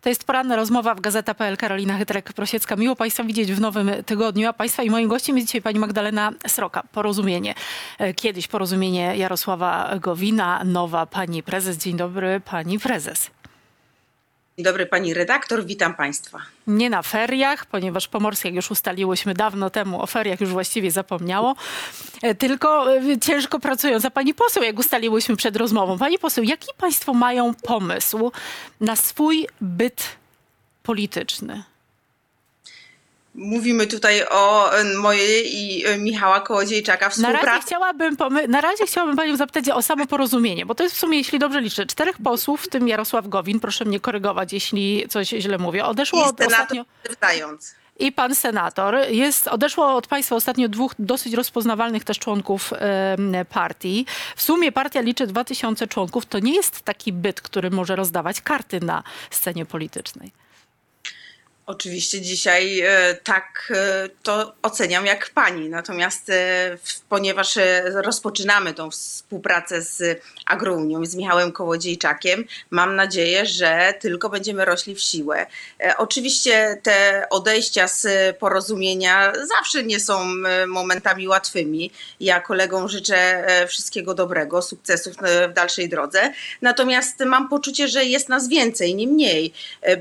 To jest poranna rozmowa w Gazeta.pl. Karolina Chytrek-Prosiecka. Miło Państwa widzieć w nowym tygodniu. A Państwa i moim gościem jest dzisiaj pani Magdalena Sroka. Porozumienie. E, Kiedyś porozumienie Jarosława Gowina, nowa pani prezes. Dzień dobry, pani prezes. Dzień dobry pani redaktor, witam państwa. Nie na feriach, ponieważ Pomorskie, jak już ustaliłyśmy dawno temu, o feriach już właściwie zapomniało, e, tylko e, ciężko pracując. A pani poseł, jak ustaliłyśmy przed rozmową, pani poseł, jaki państwo mają pomysł na swój byt polityczny? Mówimy tutaj o e, mojej i e, Michała Kołodziejczaka Na współpracy. razie, chciałabym, na razie chciałabym panią zapytać o samo porozumienie, bo to jest w sumie, jeśli dobrze liczę, czterech posłów, w tym Jarosław Gowin, proszę mnie korygować, jeśli coś źle mówię, odeszło od ostatnio... wdając. I pan senator. Jest, odeszło od państwa ostatnio dwóch dosyć rozpoznawalnych też członków em, partii. W sumie partia liczy 2000 członków. To nie jest taki byt, który może rozdawać karty na scenie politycznej. Oczywiście dzisiaj e, tak e, to oceniam jak pani. Natomiast e, ponieważ rozpoczynamy tą współpracę z Agrounią, z Michałem Kołodziejczakiem, mam nadzieję, że tylko będziemy rośli w siłę. Oczywiście te odejścia z porozumienia zawsze nie są momentami łatwymi. Ja kolegom życzę wszystkiego dobrego, sukcesów w dalszej drodze. Natomiast mam poczucie, że jest nas więcej, nie mniej,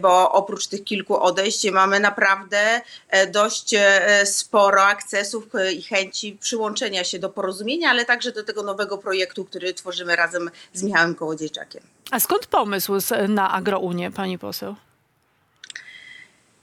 bo oprócz tych kilku odejść mamy naprawdę e, dość e, sporo akcesów e, i chęci przyłączenia się do porozumienia, ale także do tego nowego projektu, który tworzymy razem z Michałem Kołodziejczakiem. A skąd pomysł na Agrounię, pani poseł?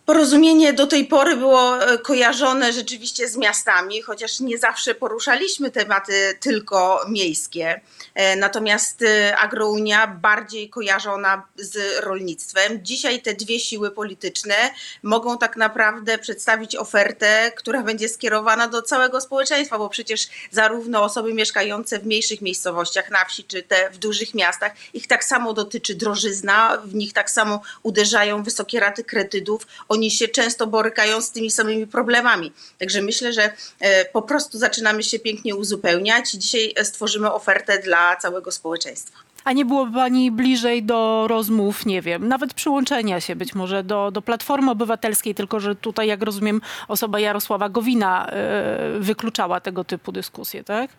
Porozumienie do tej pory było e, kojarzone rzeczywiście z miastami, chociaż nie zawsze poruszaliśmy tematy tylko miejskie. E, Natomiast e, Agrounia bardziej kojarzona z rolnictwem. Dzisiaj te dwie siły polityczne mogą tak naprawdę przedstawić ofertę, która będzie skierowana do całego społeczeństwa, bo przecież zarówno osoby mieszkające w mniejszych miejscowościach, na wsi, czy te w dużych miastach, ich tak samo dotyczy drożyzna, w nich tak samo uderzają wysokie raty kredytów, oni się często borykają z tymi samymi problemami. Także myślę, że e, po prostu zaczynamy się pięknie uzupełniać i dzisiaj e, stworzymy ofertę dla całego społeczeństwa. A nie było pani bliżej do rozmów, nie wiem, nawet przyłączenia się być może do, do Platformy Obywatelskiej, tylko że tutaj, jak rozumiem, osoba Jarosława Gowina e, wykluczała tego typu dyskusje, tak?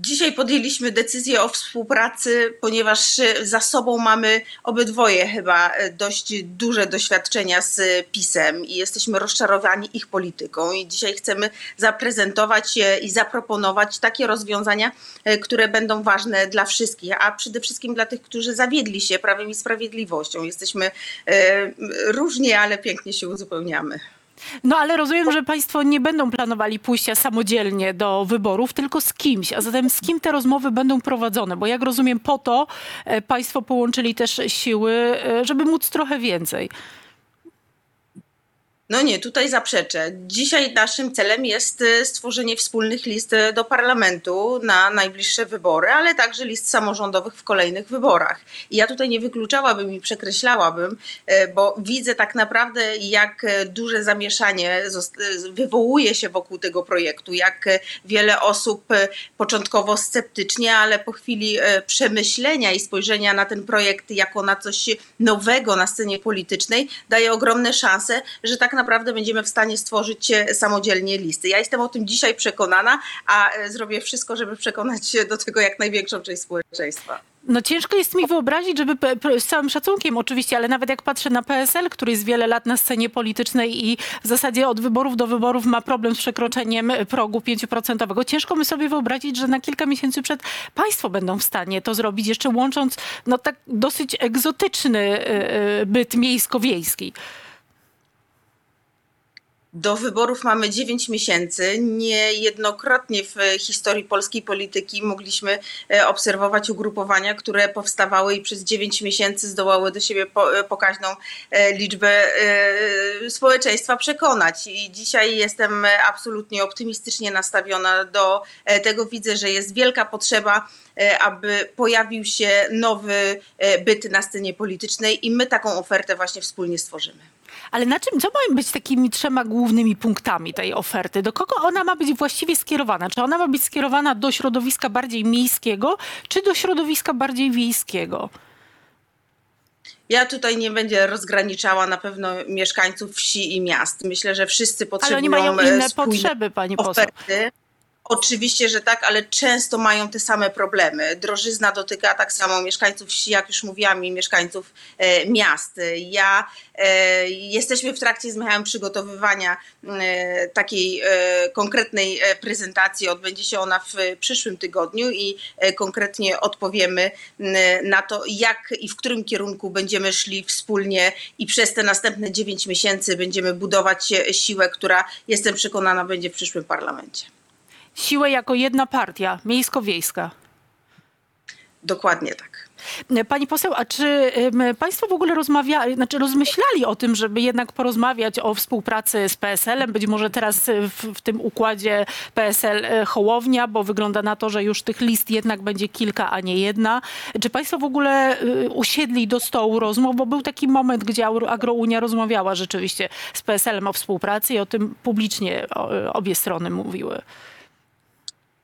Dzisiaj podjęliśmy decyzję o współpracy, ponieważ za sobą mamy obydwoje chyba e, dość duże doświadczenia z PiSem i jesteśmy rozczarowani ich polityką. I dzisiaj chcemy zaprezentować i zaproponować takie rozwiązania, e, które będą ważne dla wszystkich, a przede wszystkim dla tych, którzy zawiedli się prawem i sprawiedliwością. Jesteśmy e, różni, ale pięknie się uzupełniamy. No ale rozumiem, że państwo nie będą planowali pójścia samodzielnie do wyborów, tylko z kimś. A zatem z kim te rozmowy będą prowadzone? Bo jak rozumiem, po to e, państwo połączyli też siły, e, żeby móc trochę więcej. No nie, tutaj zaprzeczę. Dzisiaj naszym celem jest e, stworzenie wspólnych list e, do parlamentu na najbliższe wybory, ale także list samorządowych w kolejnych wyborach. I ja tutaj nie wykluczałabym i przekreślałabym, e, bo widzę tak naprawdę, jak duże zamieszanie wywołuje się wokół tego projektu, jak wiele osób początkowo sceptycznie, ale po chwili przemyślenia i spojrzenia na ten projekt jako na coś nowego na scenie politycznej, daje ogromne szanse, że tak naprawdę będziemy w stanie stworzyć e, samodzielnie listy. Ja jestem o tym dzisiaj przekonana, a e, zrobię wszystko, żeby przekonać się do tego jak największą część społeczeństwa. No ciężko jest mi wyobrazić, żeby z całym szacunkiem oczywiście, ale nawet jak patrzę na PSL, który jest wiele lat na scenie politycznej i w zasadzie od wyborów do wyborów ma problem z przekroczeniem progu 5%, ciężko mi sobie wyobrazić, że na kilka miesięcy przed państwo będą w stanie to zrobić, jeszcze łącząc no tak dosyć egzotyczny byt miejsko-wiejski. Do wyborów mamy 9 miesięcy. Niejednokrotnie w historii polskiej polityki mogliśmy e, obserwować ugrupowania, które powstawały i przez 9 miesięcy zdołały do siebie e, pokaźną e, liczbę społeczeństwa przekonać. I dzisiaj jestem absolutnie optymistycznie nastawiona do tego. Widzę, że jest wielka potrzeba, aby pojawił się nowy byt na scenie politycznej i my taką ofertę właśnie wspólnie stworzymy. Ale na czym, co mają być takimi trzema głównymi punktami tej oferty? Do kogo ona ma być właściwie skierowana? Czy ona ma być skierowana do środowiska bardziej miejskiego, czy do środowiska bardziej wiejskiego? Ja tutaj nie będę rozgraniczała na pewno mieszkańców wsi i miast. Myślę, że wszyscy Ale potrzebują oni mają e, inne potrzeby, pani poseł. oferty. Oczywiście, że tak, ale często mają te same problemy. Drożyzna dotyka tak samo mieszkańców wsi, jak już mówiłam, i mieszkańców e, miast. Ja e, jesteśmy w trakcie z Michałem przygotowywania e, takiej e, konkretnej e, prezentacji. Odbędzie się ona w przyszłym tygodniu i e, konkretnie odpowiemy na to, jak i w którym kierunku będziemy szli wspólnie i przez te następne 9 miesięcy będziemy budować siłę, która jestem przekonana będzie w przyszłym parlamencie. Siłę jako jedna partia, miejsko-wiejska. Dokładnie tak. Pani poseł, a czy państwo w ogóle rozmawiali, znaczy rozmyślali o tym, żeby jednak porozmawiać o współpracy z PSL-em? Być może teraz e, w, w tym układzie PSL e, bo wygląda na to, że już tych list jednak będzie kilka, a nie jedna. Czy państwo w ogóle y, usiedli do stołu rozmów? Bo był taki moment, gdzie Agro- Agrounia rozmawiała rzeczywiście z PSL-em o współpracy i o tym publicznie obie strony mówiły.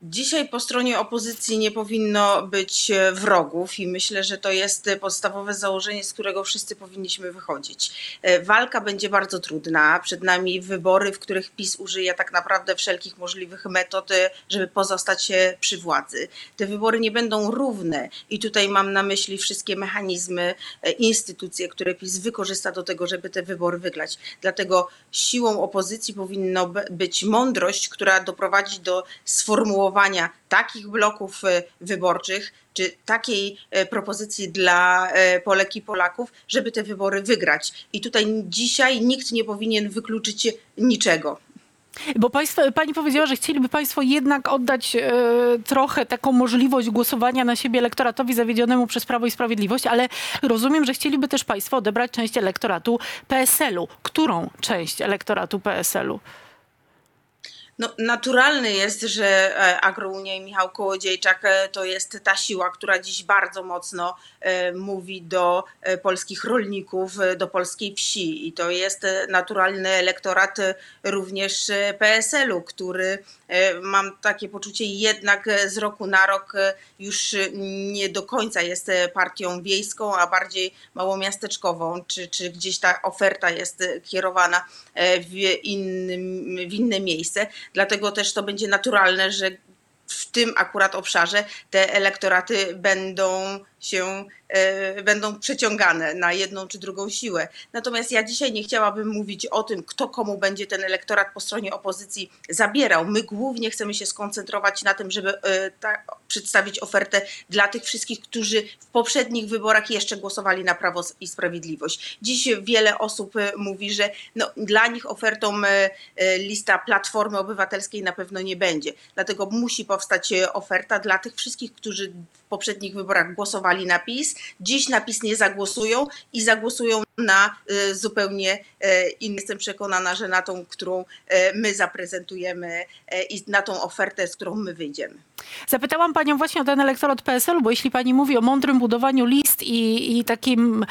Dzisiaj po stronie opozycji nie powinno być e, wrogów i myślę, że to jest e, podstawowe założenie, z którego wszyscy powinniśmy wychodzić. E, Walka będzie bardzo trudna. Przed nami wybory, w których PiS użyje tak naprawdę wszelkich możliwych metod, żeby pozostać przy władzy. Te wybory nie będą równe i tutaj mam na myśli wszystkie mechanizmy, instytucje, które PiS wykorzysta do tego, żeby te wybory wygrać. Dlatego siłą opozycji powinno być mądrość, która doprowadzi do sformułowania takich bloków e, wyborczych, czy takiej e, propozycji dla e, Polek i Polaków, żeby te wybory wygrać. I tutaj dzisiaj nikt nie powinien wykluczyć niczego. Bo państwo, pani powiedziała, że chcieliby państwo jednak oddać e, trochę taką możliwość głosowania na siebie elektoratowi zawiedzionemu przez Prawo i Sprawiedliwość, ale rozumiem, że chcieliby też państwo odebrać część elektoratu PSL-u. Którą część elektoratu PSL-u? No, naturalne jest, że e, Agrounia i Michał Kołodziejczak e, to jest ta siła, która dziś bardzo mocno e, mówi do polskich rolników, do polskiej wsi. I to jest naturalny elektorat również PSL-u, który mam takie poczucie jednak z roku na rok już nie do końca jest partią wiejską, a bardziej małomiasteczkową, czy, czy gdzieś ta oferta jest kierowana w, innym, w inne miejsce. Dlatego też to będzie naturalne, że w tym akurat obszarze te elektoraty będą się, e, będą przeciągane na jedną czy drugą siłę. Natomiast ja dzisiaj nie chciałabym mówić o tym, kto komu będzie ten elektorat po stronie opozycji zabierał. My głównie chcemy się skoncentrować na tym, żeby e, ta, przedstawić ofertę dla tych wszystkich, którzy w poprzednich wyborach jeszcze głosowali na Prawo i Sprawiedliwość. Dziś wiele osób e, mówi, że no, dla nich ofertą lista Platformy Obywatelskiej na pewno nie będzie. Dlatego musi powstać oferta dla tych wszystkich, którzy poprzednich wyborach głosowali na PiS, dziś na PiS nie zagłosują i zagłosują na e, zupełnie e, inny. Jestem przekonana, że na tą, którą e, my zaprezentujemy i na tą ofertę, z którą my wyjdziemy. Zapytałam panią właśnie o ten elektorat PSL-u, bo jeśli pani mówi o mądrym budowaniu list i, i takim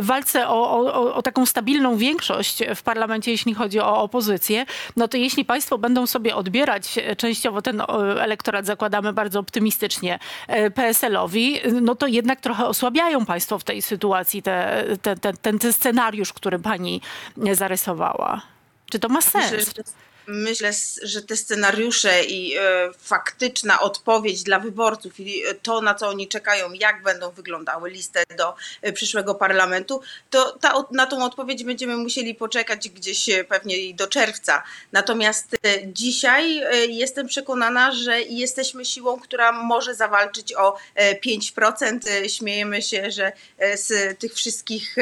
walce o, o, o taką stabilną większość w parlamencie, jeśli chodzi o opozycję, no to jeśli państwo będą sobie odbierać e, częściowo ten elektorat, zakładamy bardzo optymistycznie, e, PSL-owi, no to jednak trochę osłabiają państwo w tej sytuacji te, te, te, ten scenariusz, który pani e, zarysowała. Czy to ma sens? Myślę, że, myślę, że te scenariusze i e, faktyczna odpowiedź dla wyborców i e, to, na co oni czekają, jak będą wyglądały listy do przyszłego parlamentu, to ta, na tą odpowiedź będziemy musieli poczekać gdzieś pewnie do czerwca. Natomiast dzisiaj jestem przekonana, że jesteśmy siłą, która może zawalczyć o e, 5%. E, Śmiejemy się, że z tych wszystkich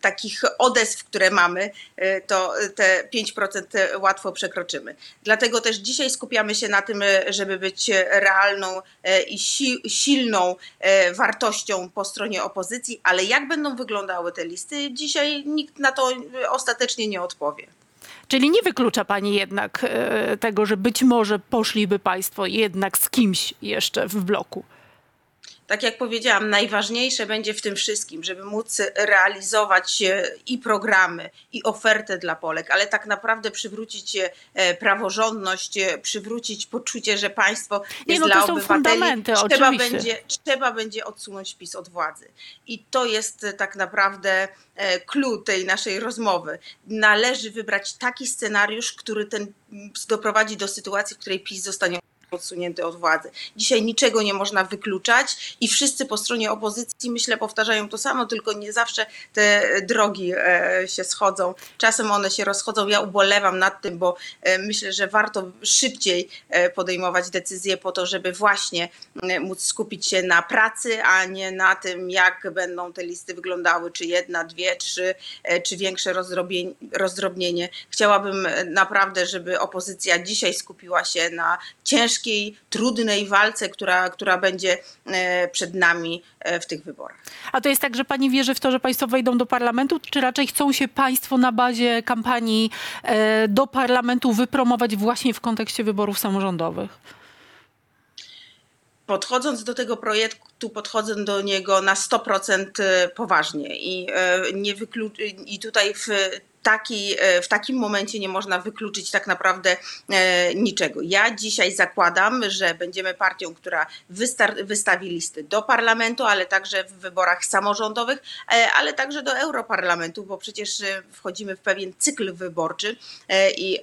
takich odezw, które mamy, e, to te 5% łatwo przekroczymy. Dlatego też dzisiaj skupiamy się na tym, e, żeby być realną e, i si- silną e, wartością po stronie opozycji, ale jak będą wyglądały te listy, dzisiaj nikt na to e, ostatecznie nie odpowie. Czyli nie wyklucza pani jednak e, tego, że być może poszliby państwo jednak z kimś jeszcze w bloku. Tak jak powiedziałam, najważniejsze będzie w tym wszystkim, żeby móc realizować e, i programy, i ofertę dla Polek, ale tak naprawdę przywrócić e, praworządność, e, przywrócić poczucie, że państwo Nie, jest no to dla są obywateli. fundamenty, trzeba, oczywiście. będzie, trzeba będzie odsunąć PiS od władzy. I to jest tak naprawdę clue tej naszej rozmowy. Należy wybrać taki scenariusz, który ten doprowadzi do sytuacji, w której PiS zostanie odsunięty od władzy. Dzisiaj niczego nie można wykluczać i wszyscy po stronie opozycji, myślę, powtarzają to samo, tylko nie zawsze te drogi e, się schodzą. Czasem one się rozchodzą. Ja ubolewam nad tym, bo e, myślę, że warto szybciej e, podejmować decyzje po to, żeby właśnie móc skupić się na pracy, a nie na tym, jak będą te listy wyglądały, czy jedna, dwie, trzy, czy większe rozdrobnienie. Chciałabym naprawdę, żeby opozycja dzisiaj skupiła się na ciężkiej, trudnej walce, która, która będzie e, przed nami e, w tych wyborach. A to jest tak, że pani wierzy w to, że państwo wejdą do parlamentu, czy raczej chcą się państwo na bazie kampanii e, do parlamentu wypromować właśnie w kontekście wyborów samorządowych? podchodząc do tego projektu, podchodzę do niego na 100% poważnie i nie wyklu- i tutaj w taki, e, w takim momencie nie można wykluczyć tak naprawdę e, niczego. Ja dzisiaj zakładam, że będziemy partią, która wystar- wystawi listy do parlamentu, ale także w wyborach samorządowych, e, ale także do Europarlamentu, bo przecież wchodzimy w pewien cykl wyborczy i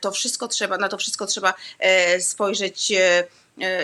to wszystko trzeba, na to wszystko trzeba spojrzeć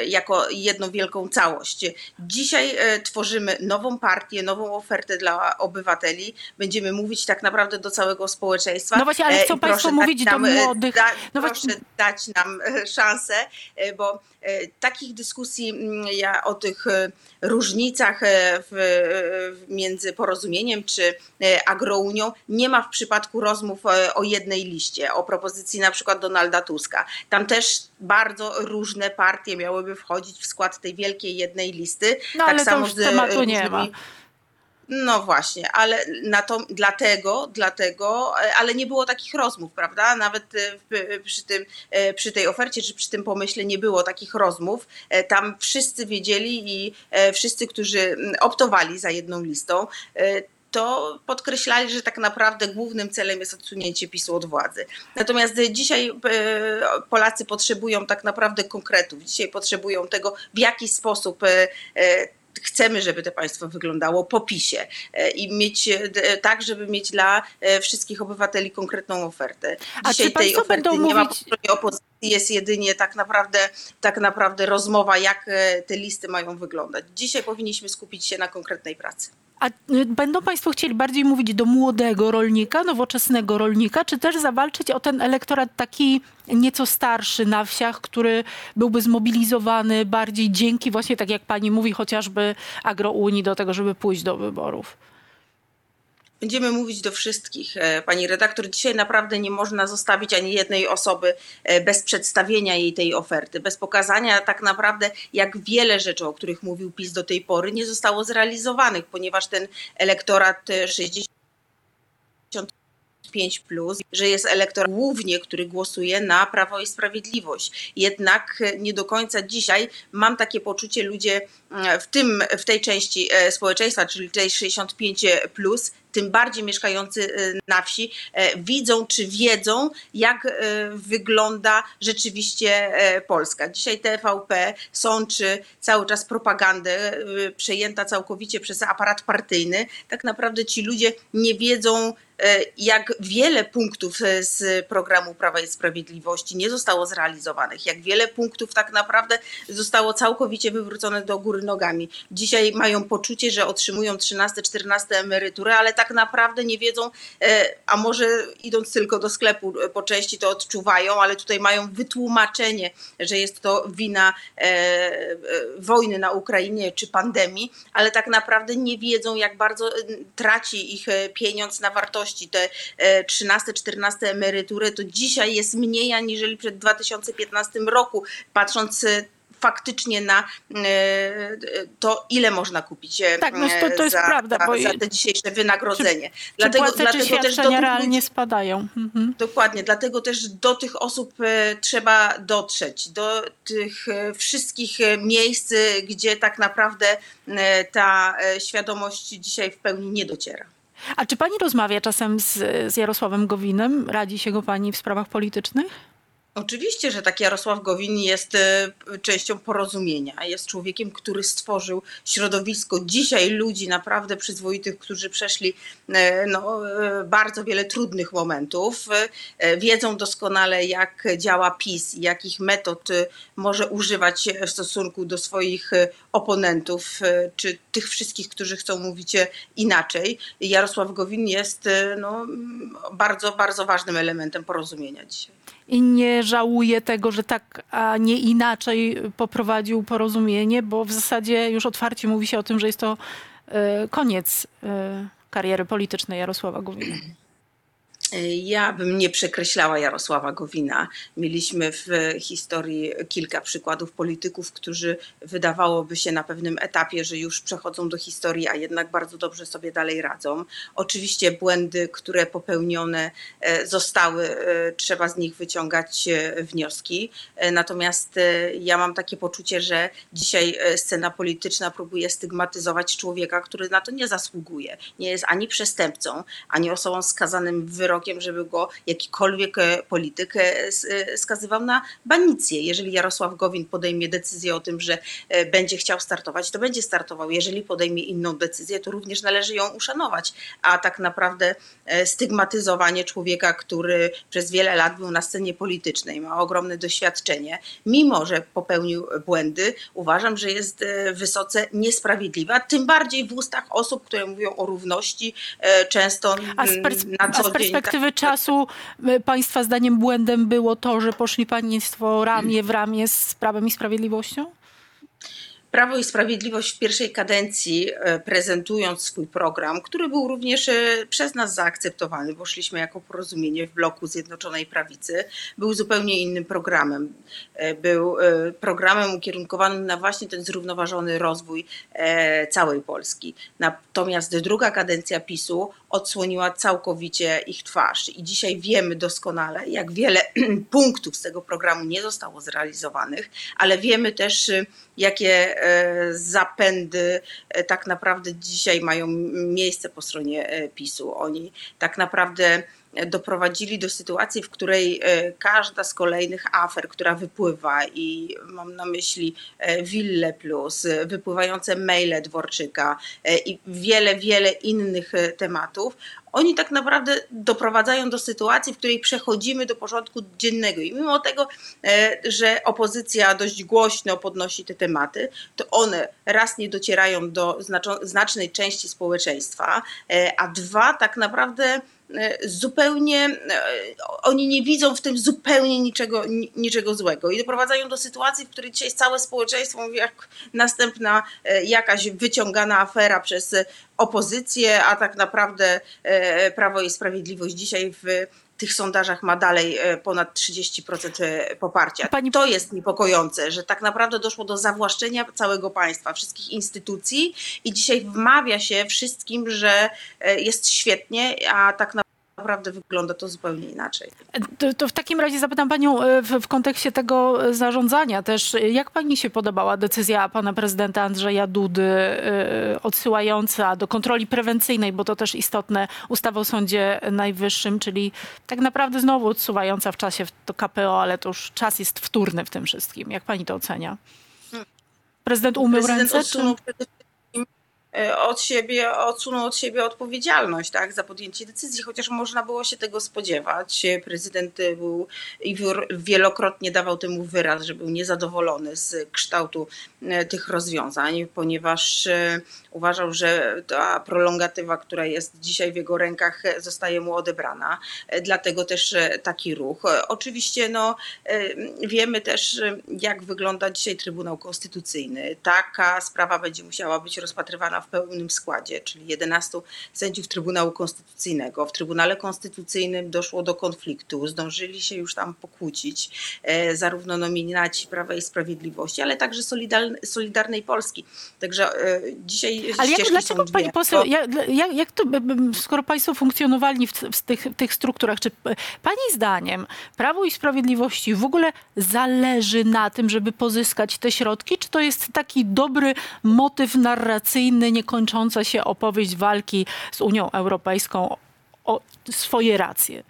jako jedną wielką całość. Dzisiaj e, tworzymy nową partię, nową ofertę dla obywateli. Będziemy mówić tak naprawdę do całego społeczeństwa. No właśnie, ale E, chcą państwo mówić do nam, e, młodych. Da, No proszę właśnie- dać nam e, szansę, e, bo e, takich dyskusji mm, ja o tych e, różnicach e, w, e, między porozumieniem czy e, agrounią nie ma w przypadku rozmów e, o jednej liście, o propozycji na przykład Donalda Tuska. Tam też bardzo różne partie miałyby wchodzić w skład tej wielkiej jednej listy. No ale to już z, e, tematu nie ma. no właśnie, ale na to, dlatego, dlatego, e, ale nie było takich rozmów, prawda? Nawet e, przy, tym, przy tej ofercie czy przy tym pomyśle nie było takich rozmów. Tam wszyscy wiedzieli i wszyscy, którzy mm, optowali za jedną listą, to podkreślali, że tak naprawdę głównym celem jest odsunięcie PiSu od władzy. Natomiast dzisiaj e, Polacy potrzebują tak naprawdę konkretów. Dzisiaj potrzebują tego, w jaki sposób e, e, chcemy, żeby to państwo wyglądało po PiSie i mieć tak, żeby mieć dla wszystkich obywateli konkretną ofertę. A Dzisiaj tej oferty będą nie ma po mówić- stronie opozycji, jest jedynie tak naprawdę, tak naprawdę rozmowa, jak te listy mają wyglądać. Dzisiaj powinniśmy skupić się na konkretnej pracy. A y, będą państwo chcieli bardziej mówić do młodego rolnika, nowoczesnego rolnika, czy też zawalczyć o ten elektorat taki nieco starszy na wsiach, który byłby zmobilizowany bardziej dzięki właśnie, tak jak pani mówi, chociażby agrounii do tego, żeby pójść do wyborów? Będziemy mówić do wszystkich, e, pani redaktor. Dzisiaj naprawdę nie można zostawić ani jednej osoby e, bez przedstawienia jej tej oferty, bez pokazania tak naprawdę, jak wiele rzeczy, o których mówił PiS do tej pory, nie zostało zrealizowanych, ponieważ ten elektorat e, 60 5 plus, że jest elektorat głównie, który głosuje na Prawo i Sprawiedliwość. Jednak e, nie do końca dzisiaj mam takie poczucie, ludzie mm, w, tym, w tej części e, społeczeństwa, czyli tej 65 plus, tym bardziej mieszkający e, na wsi, e, widzą czy wiedzą, jak e, wygląda rzeczywiście e, Polska. Dzisiaj TVP sączy cały czas propagandę e, przejęta całkowicie przez aparat partyjny. Tak naprawdę ci ludzie nie wiedzą, jak wiele punktów e, z programu Prawa i Sprawiedliwości nie zostało zrealizowanych, jak wiele punktów tak naprawdę zostało całkowicie wywrócone do góry nogami. Dzisiaj mają poczucie, że otrzymują 13-14 emerytury, ale tak naprawdę nie wiedzą, e, a może idąc tylko do sklepu e, po części to odczuwają, ale tutaj mają wytłumaczenie, że jest to wina e, e, wojny na Ukrainie czy pandemii, ale tak naprawdę nie wiedzą, jak bardzo e, traci ich e, pieniądz na wartości. Te e, 13-14 emerytury to dzisiaj jest mniej aniżeli przed 2015 roku, patrząc e, faktycznie na e, to, ile można kupić e, Tak, no to- to jest za, prawda, za, bo- za te dzisiejsze wynagrodzenie. Czy płace, czy świadczenia realnie spadają? Mhm. Dokładnie, dlatego też do tych osób e, trzeba dotrzeć, do tych e, wszystkich e, miejsc, e, gdzie tak naprawdę e, ta e, świadomość dzisiaj w pełni nie dociera. A czy pani rozmawia czasem z, z Jarosławem Gowinem? Radzi się go pani w sprawach politycznych? Oczywiście, że tak Jarosław Gowin jest e, częścią porozumienia. Jest człowiekiem, który stworzył środowisko dzisiaj ludzi naprawdę przyzwoitych, którzy przeszli e, no, e, bardzo wiele trudnych momentów. Wiedzą doskonale, jak działa PiS i jakich metod może używać w stosunku do swoich oponentów, czy tych wszystkich, którzy chcą mówić inaczej. Jarosław Gowin jest no, bardzo, bardzo ważnym elementem porozumienia dzisiaj. I nie żałuje tego, że tak, a nie inaczej poprowadził porozumienie, bo w zasadzie już otwarcie mówi się o tym, że jest to e, koniec e, kariery politycznej Jarosława Gowina. Ja bym nie przekreślała Jarosława Gowina. Mieliśmy w historii kilka przykładów polityków, którzy wydawałoby się na pewnym etapie, że już przechodzą do historii, a jednak bardzo dobrze sobie dalej radzą. Oczywiście błędy, które popełnione e, zostały, e, trzeba z nich wyciągać e, wnioski. Natomiast ja mam takie poczucie, że dzisiaj scena polityczna próbuje stygmatyzować człowieka, który na to nie zasługuje. Nie jest ani przestępcą, ani osobą skazanym wyrokiem, żeby go jakikolwiek e, polityk e, e, skazywał na banicję. Jeżeli Jarosław Gowin podejmie decyzję o tym, że będzie chciał startować, to będzie startował. Jeżeli podejmie inną decyzję, to również należy ją uszanować. A tak naprawdę stygmatyzowanie człowieka, który przez wiele lat był na scenie politycznej, ma ogromne doświadczenie, mimo że popełnił błędy, uważam, że jest wysoce niesprawiedliwa, tym bardziej w ustach osób, które mówią o równości, często A z, na co dzień. Perspektywy czasu y, państwa zdaniem błędem było to, że poszli państwo ramię w ramię z Prawem i Sprawiedliwością? Prawo i Sprawiedliwość w pierwszej kadencji, e, prezentując swój program, który był również e, przez nas zaakceptowany, bo szliśmy jako porozumienie w bloku Zjednoczonej Prawicy, był zupełnie innym programem. E, Był e, programem ukierunkowanym na właśnie ten zrównoważony rozwój e, całej Polski. Natomiast druga kadencja PiSu odsłoniła całkowicie ich twarz. I dzisiaj wiemy doskonale, jak wiele punktów z tego programu nie zostało zrealizowanych, ale wiemy też, y, jakie e, zapędy e, tak naprawdę dzisiaj mają miejsce po stronie e, PiSu. Oni tak naprawdę doprowadzili do sytuacji, w której każda z kolejnych afer, która wypływa i mam na myśli Wille Plus, wypływające maile Dworczyka i wiele, wiele innych e, oni tak naprawdę doprowadzają do sytuacji, w której przechodzimy do porządku dziennego. I mimo tego, e, że opozycja dość głośno podnosi te tematy, to one raz nie docierają do znacznej części społeczeństwa, e, a dwa tak naprawdę zupełnie, e, oni nie widzą w tym zupełnie niczego, ni- niczego złego. I doprowadzają do sytuacji, w której dzisiaj całe społeczeństwo mówi, jak następna e, jakaś wyciągana afera przez e, opozycję, a tak naprawdę e, Prawo i Sprawiedliwość dzisiaj w tych sondażach ma dalej e, ponad 30% e, poparcia. Pani- To jest niepokojące, że tak naprawdę doszło do zawłaszczenia całego państwa, wszystkich instytucji i dzisiaj wmawia się wszystkim, że e, jest świetnie, a tak naprawdę wygląda to zupełnie inaczej. To, to w takim razie zapytam panią e, w, w kontekście tego e, zarządzania też, e, jak pani się podobała decyzja pana prezydenta Andrzeja Dudy odsyłająca do kontroli prewencyjnej, bo to też istotne, ustawę o Sądzie Najwyższym, czyli tak naprawdę znowu odsuwająca w czasie to KPO, ale to już czas jest wtórny w tym wszystkim. Jak pani to ocenia? Prezydent umył Prezydent ręce? odsunął Czy... e, od siebie, odsunął od siebie odpowiedzialność tak, za podjęcie decyzji, chociaż można było się tego spodziewać. Prezydent e, był i wielokrotnie dawał temu wyraz, że był niezadowolony z kształtu tych rozwiązań, ponieważ uważał, że ta prolongatywa, która jest dzisiaj w jego rękach, zostaje mu odebrana. Dlatego też taki ruch. Oczywiście no, wiemy też, jak wygląda dzisiaj Trybunał Konstytucyjny. Taka sprawa będzie musiała być rozpatrywana w pełnym składzie, czyli 11 sędziów Trybunału Konstytucyjnego. W Trybunale Konstytucyjnym doszło do konfliktu, zdążyli się już tam pokłócić, e, zarówno nominaci Prawa i Sprawiedliwości, ale także Solidarnej, Solidarnej Polski. Także e, dzisiaj Ale jak, dlaczego są pani dwie. poseł, To- jak, jak, jak to, skoro państwo funkcjonowali w, w, tych, tych strukturach, czy p- pani zdaniem Prawo i Sprawiedliwości w ogóle zależy na tym, żeby pozyskać te środki, czy to jest taki dobry motyw narracyjny, niekończąca się opowieść walki z Unią Europejską o swoje racje?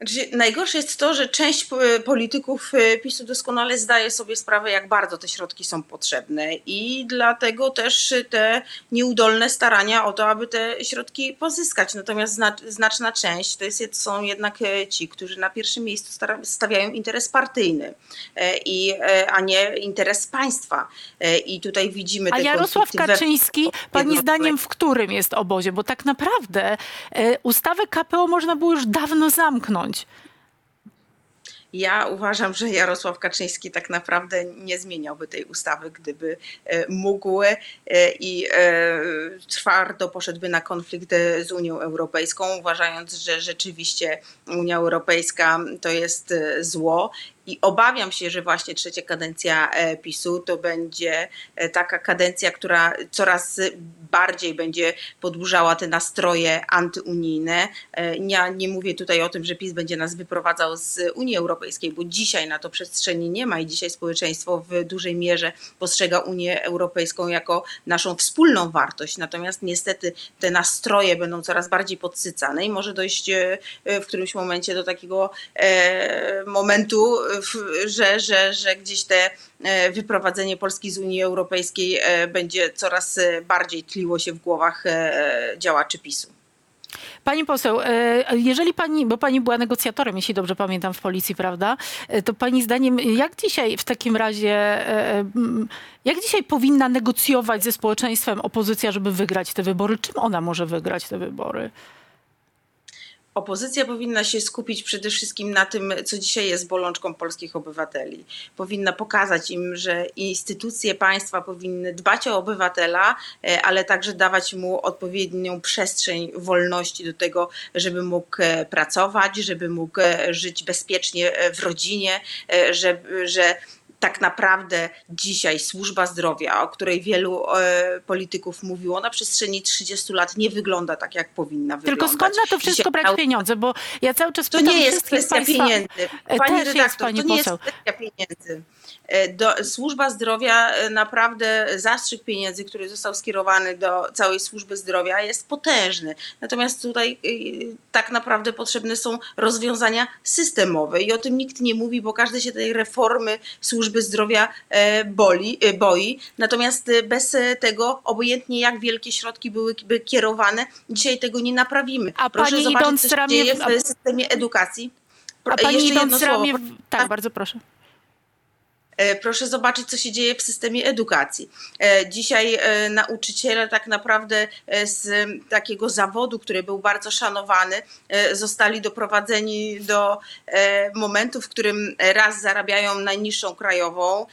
Znaczy, najgorsze jest to, że część p- polityków e, PiSu doskonale zdaje sobie sprawę, jak bardzo te środki są potrzebne i dlatego też te nieudolne starania o to, aby te środki pozyskać. Natomiast zna- znaczna część to jest, są jednak e, ci, którzy na pierwszym miejscu stawiają interes partyjny, e, i, e, a nie interes państwa. E, I tutaj widzimy A te Jarosław Kaczyński, pani zdaniem, w którym jest obozie? Bo tak naprawdę e, ustawę KPO można było już dawno zamknąć. Ja uważam, że Jarosław Kaczyński tak naprawdę nie zmieniałby tej ustawy, gdyby e, mógł e, i e, twardo poszedłby na konflikt z Unią Europejską, uważając, że rzeczywiście Unia Europejska to jest zło. I obawiam się, że właśnie trzecia kadencja e, PiSu to będzie e, taka kadencja, która coraz bardziej będzie podburzała te nastroje antyunijne. E, Ja nie mówię tutaj o tym, że PiS będzie nas wyprowadzał z Unii Europejskiej, bo dzisiaj na to przestrzeni nie ma i dzisiaj społeczeństwo w dużej mierze postrzega Unię Europejską jako naszą wspólną wartość. Natomiast niestety te nastroje będą coraz bardziej podsycane i może dojść w którymś momencie do takiego momentu, że, że, że gdzieś te e, wyprowadzenie Polski z Unii Europejskiej e, będzie coraz e, bardziej tliło się w głowach działaczy PiSu. Pani poseł, jeżeli pani, bo pani była negocjatorem, jeśli dobrze pamiętam, w policji, prawda? To pani zdaniem, jak dzisiaj w takim razie, jak dzisiaj powinna negocjować ze społeczeństwem opozycja, żeby wygrać te wybory? Czym ona może wygrać te wybory? Opozycja powinna się skupić przede wszystkim na tym, co dzisiaj jest bolączką polskich obywateli. Powinna pokazać im, że instytucje państwa powinny dbać o obywatela, e, ale także dawać mu odpowiednią przestrzeń wolności do tego, żeby mógł e, pracować, żeby mógł e, żyć bezpiecznie w rodzinie, że tak naprawdę dzisiaj służba zdrowia, o której wielu e, polityków mówiło na przestrzeni 30 lat, nie wygląda tak, jak powinna Tylko wyglądać. skąd na to wszystko Dzisiaj brać pieniądze? Bo ja cały czas to pytam nie jest kwestia państwa, pieniędzy. E, Pani też jest, redaktor, pani to nie poseł. jest kwestia pieniędzy. E, Do, służba zdrowia e, naprawdę zastrzyk pieniędzy, który został skierowany do całej służby zdrowia jest potężny. Natomiast tutaj y, tak naprawdę potrzebne są rozwiązania systemowe i o tym nikt nie mówi, bo każdy się tej reformy służby zdrowia e, boli, e, boi. Natomiast e, bez e, tego, obojętnie jak wielkie środki byłyby kierowane, dzisiaj tego nie naprawimy. A Proszę pani zobaczyć, co się dzieje w- systemie edukacji. A pani Jeszcze idąc ramię... w- Tak, bardzo proszę. E, Proszę zobaczyć, co się dzieje w systemie edukacji. E, Dzisiaj e, nauczyciele tak naprawdę z takiego zawodu, który był bardzo szanowany, zostali doprowadzeni do momentu, w którym raz zarabiają najniższą krajową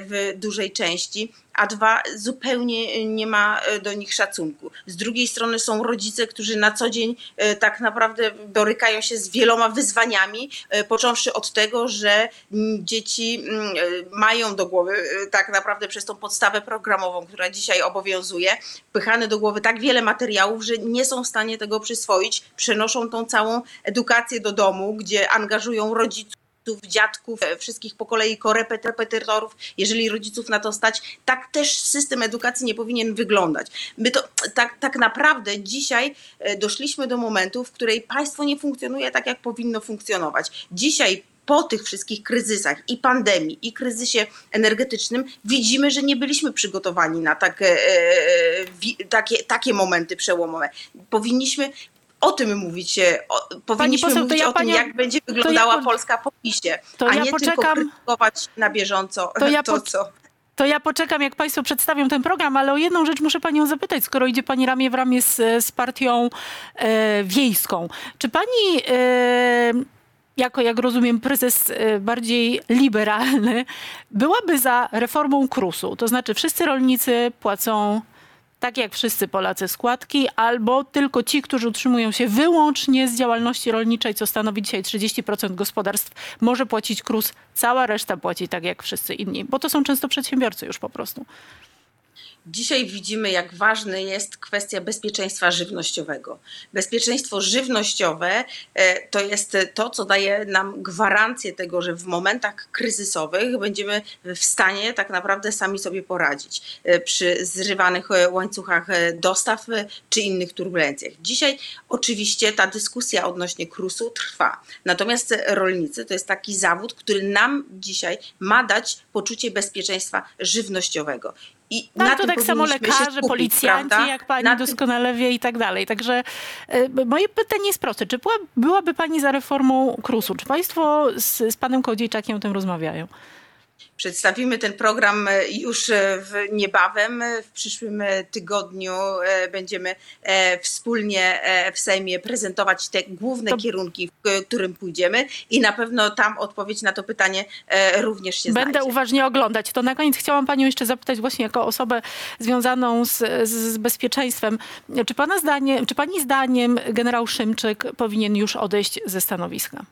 w dużej części, a dwa zupełnie nie ma e, do nich szacunku. Z drugiej strony są rodzice, którzy na co dzień e, tak naprawdę borykają się z wieloma wyzwaniami, e, począwszy od tego, że dzieci mm, e, mają do głowy e, tak naprawdę przez tą podstawę programową, która dzisiaj obowiązuje, pychane do głowy tak wiele materiałów, że nie są w stanie tego przyswoić, przenoszą tą całą edukację do domu, gdzie angażują rodziców dziadków, e, wszystkich po kolei korepetytorów, jeżeli rodziców na to stać. Tak też system edukacji nie powinien wyglądać. My to tak, tak naprawdę dzisiaj e, doszliśmy do momentu, w której państwo nie funkcjonuje tak, jak powinno funkcjonować. Dzisiaj po tych wszystkich kryzysach i pandemii, i kryzysie energetycznym widzimy, że nie byliśmy przygotowani na tak, e, takie, takie momenty przełomowe. Powinniśmy o tym mówić, e, o, powinniśmy poseł, to mówić ja o tym, panią- jak będzie wyglądała po- Polska po PiSie, to a ja nie tylko poczekam- krytykować na bieżąco To to, ja po- co... To ja poczekam, jak Państwo przedstawią ten program, ale o jedną rzecz muszę Panią zapytać, skoro idzie Pani ramię w ramię z, z partią e, wiejską. Czy Pani, e, jako jak rozumiem prezes e, bardziej liberalny, byłaby za reformą KRUS-u? To znaczy wszyscy rolnicy płacą tak jak wszyscy Polacy składki, albo tylko ci, którzy utrzymują się wyłącznie z działalności rolniczej, co stanowi dzisiaj 30% gospodarstw, może płacić KRUS, cała reszta płaci tak jak wszyscy inni, bo to są często przedsiębiorcy już po prostu. Dzisiaj widzimy, jak ważna jest kwestia bezpieczeństwa żywnościowego. Bezpieczeństwo żywnościowe e, to jest to, co daje nam gwarancję tego, że w momentach kryzysowych będziemy w stanie tak naprawdę sami sobie poradzić e, przy zrywanych e, łańcuchach dostaw czy innych turbulencjach. Dzisiaj oczywiście ta dyskusja odnośnie krusu trwa. Natomiast rolnicy to jest taki zawód, który nam dzisiaj ma dać poczucie bezpieczeństwa żywnościowego. I No, na to tak samo lekarze, skupić, policjanci, prawda? jak pani Na doskonale wie i tak dalej. Także e, moje pytanie jest proste. Czy była, byłaby pani za reformą KRUS-u? Czy państwo z, z panem Kołodziejczakiem o tym rozmawiają? Przedstawimy ten program e, już e, w niebawem. W przyszłym e, tygodniu będziemy wspólnie w Sejmie prezentować te główne kierunki, w którym pójdziemy i na pewno tam odpowiedź na to pytanie również się Będę znajdzie. uważnie oglądać. To na koniec chciałam panią jeszcze zapytać właśnie jako osobę związaną z, z, z bezpieczeństwem. Czy, pana zdanie, czy pani zdaniem generał Szymczyk powinien już odejść ze stanowiska?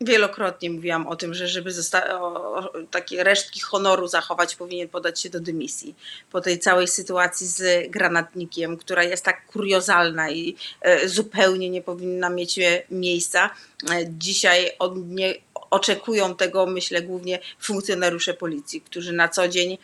Wielokrotnie mówiłam o tym, że żeby o, takie resztki honoru zachować, powinien podać się do dymisji. Po tej całej sytuacji z granatnikiem, która jest tak kuriozalna i e, zupełnie nie powinna mieć e, miejsca. E, dzisiaj od nie oczekują tego, myślę, głównie funkcjonariusze policji, którzy na co dzień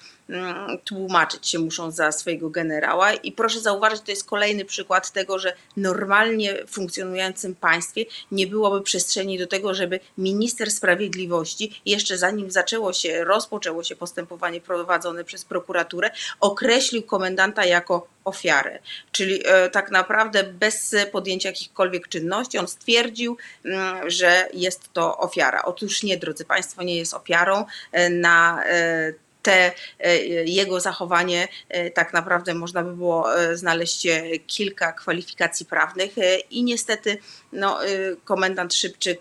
tłumaczyć się muszą za swojego generała. I proszę zauważyć, to jest kolejny przykład tego, że normalnie funkcjonującym państwie nie byłoby przestrzeni do tego, żeby minister sprawiedliwości, jeszcze zanim zaczęło się, rozpoczęło się postępowanie prowadzone przez prokuraturę, określił komendanta jako ofiarę. Czyli e, tak naprawdę bez podjęcia jakichkolwiek czynności, on stwierdził, mm, że jest to ofiara. Otóż nie, drodzy Państwo, nie jest ofiarą. E, Na e, te e, jego zachowanie e, tak naprawdę można by było e, znaleźć kilka kwalifikacji prawnych i niestety no, komendant Szybczyk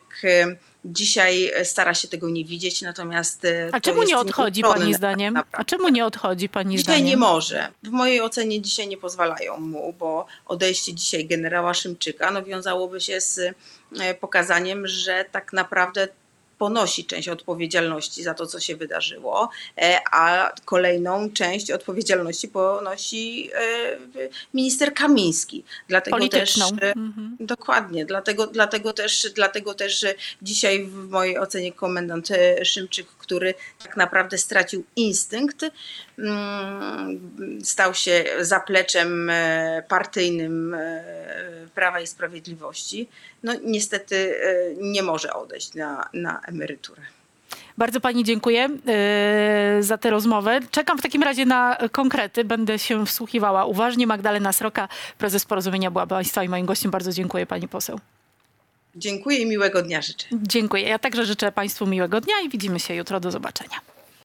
dzisiaj stara się tego nie widzieć, natomiast A czemu nie odchodzi pani tak zdaniem? A naprawdę. czemu nie odchodzi pani Dzisiaj zdaniem? nie może. W mojej ocenie dzisiaj nie pozwalają mu, bo odejście dzisiaj generała Szymczyka no, wiązałoby się z pokazaniem, że tak naprawdę ponosi część odpowiedzialności za to, co się wydarzyło, e, a kolejną część odpowiedzialności ponosi e, minister Kamiński. Dlatego Polityczną. też e, Mhm. Dokładnie, dlatego, dlatego, też, dlatego też dzisiaj w mojej ocenie komendant Szymczyk, który tak naprawdę stracił instynkt, mm, stał się zapleczem partyjnym Prawa i Sprawiedliwości, no niestety nie może odejść na, na emeryturę. Bardzo pani dziękuję e, za tę rozmowę. Czekam w takim razie na konkrety. Będę się wsłuchiwała uważnie. Magdalena Sroka, prezes Porozumienia była państwa i moim gościem. Bardzo dziękuję pani poseł. Dziękuję i miłego dnia życzę. Dziękuję. Ja także życzę państwu miłego dnia i widzimy się jutro. Do zobaczenia.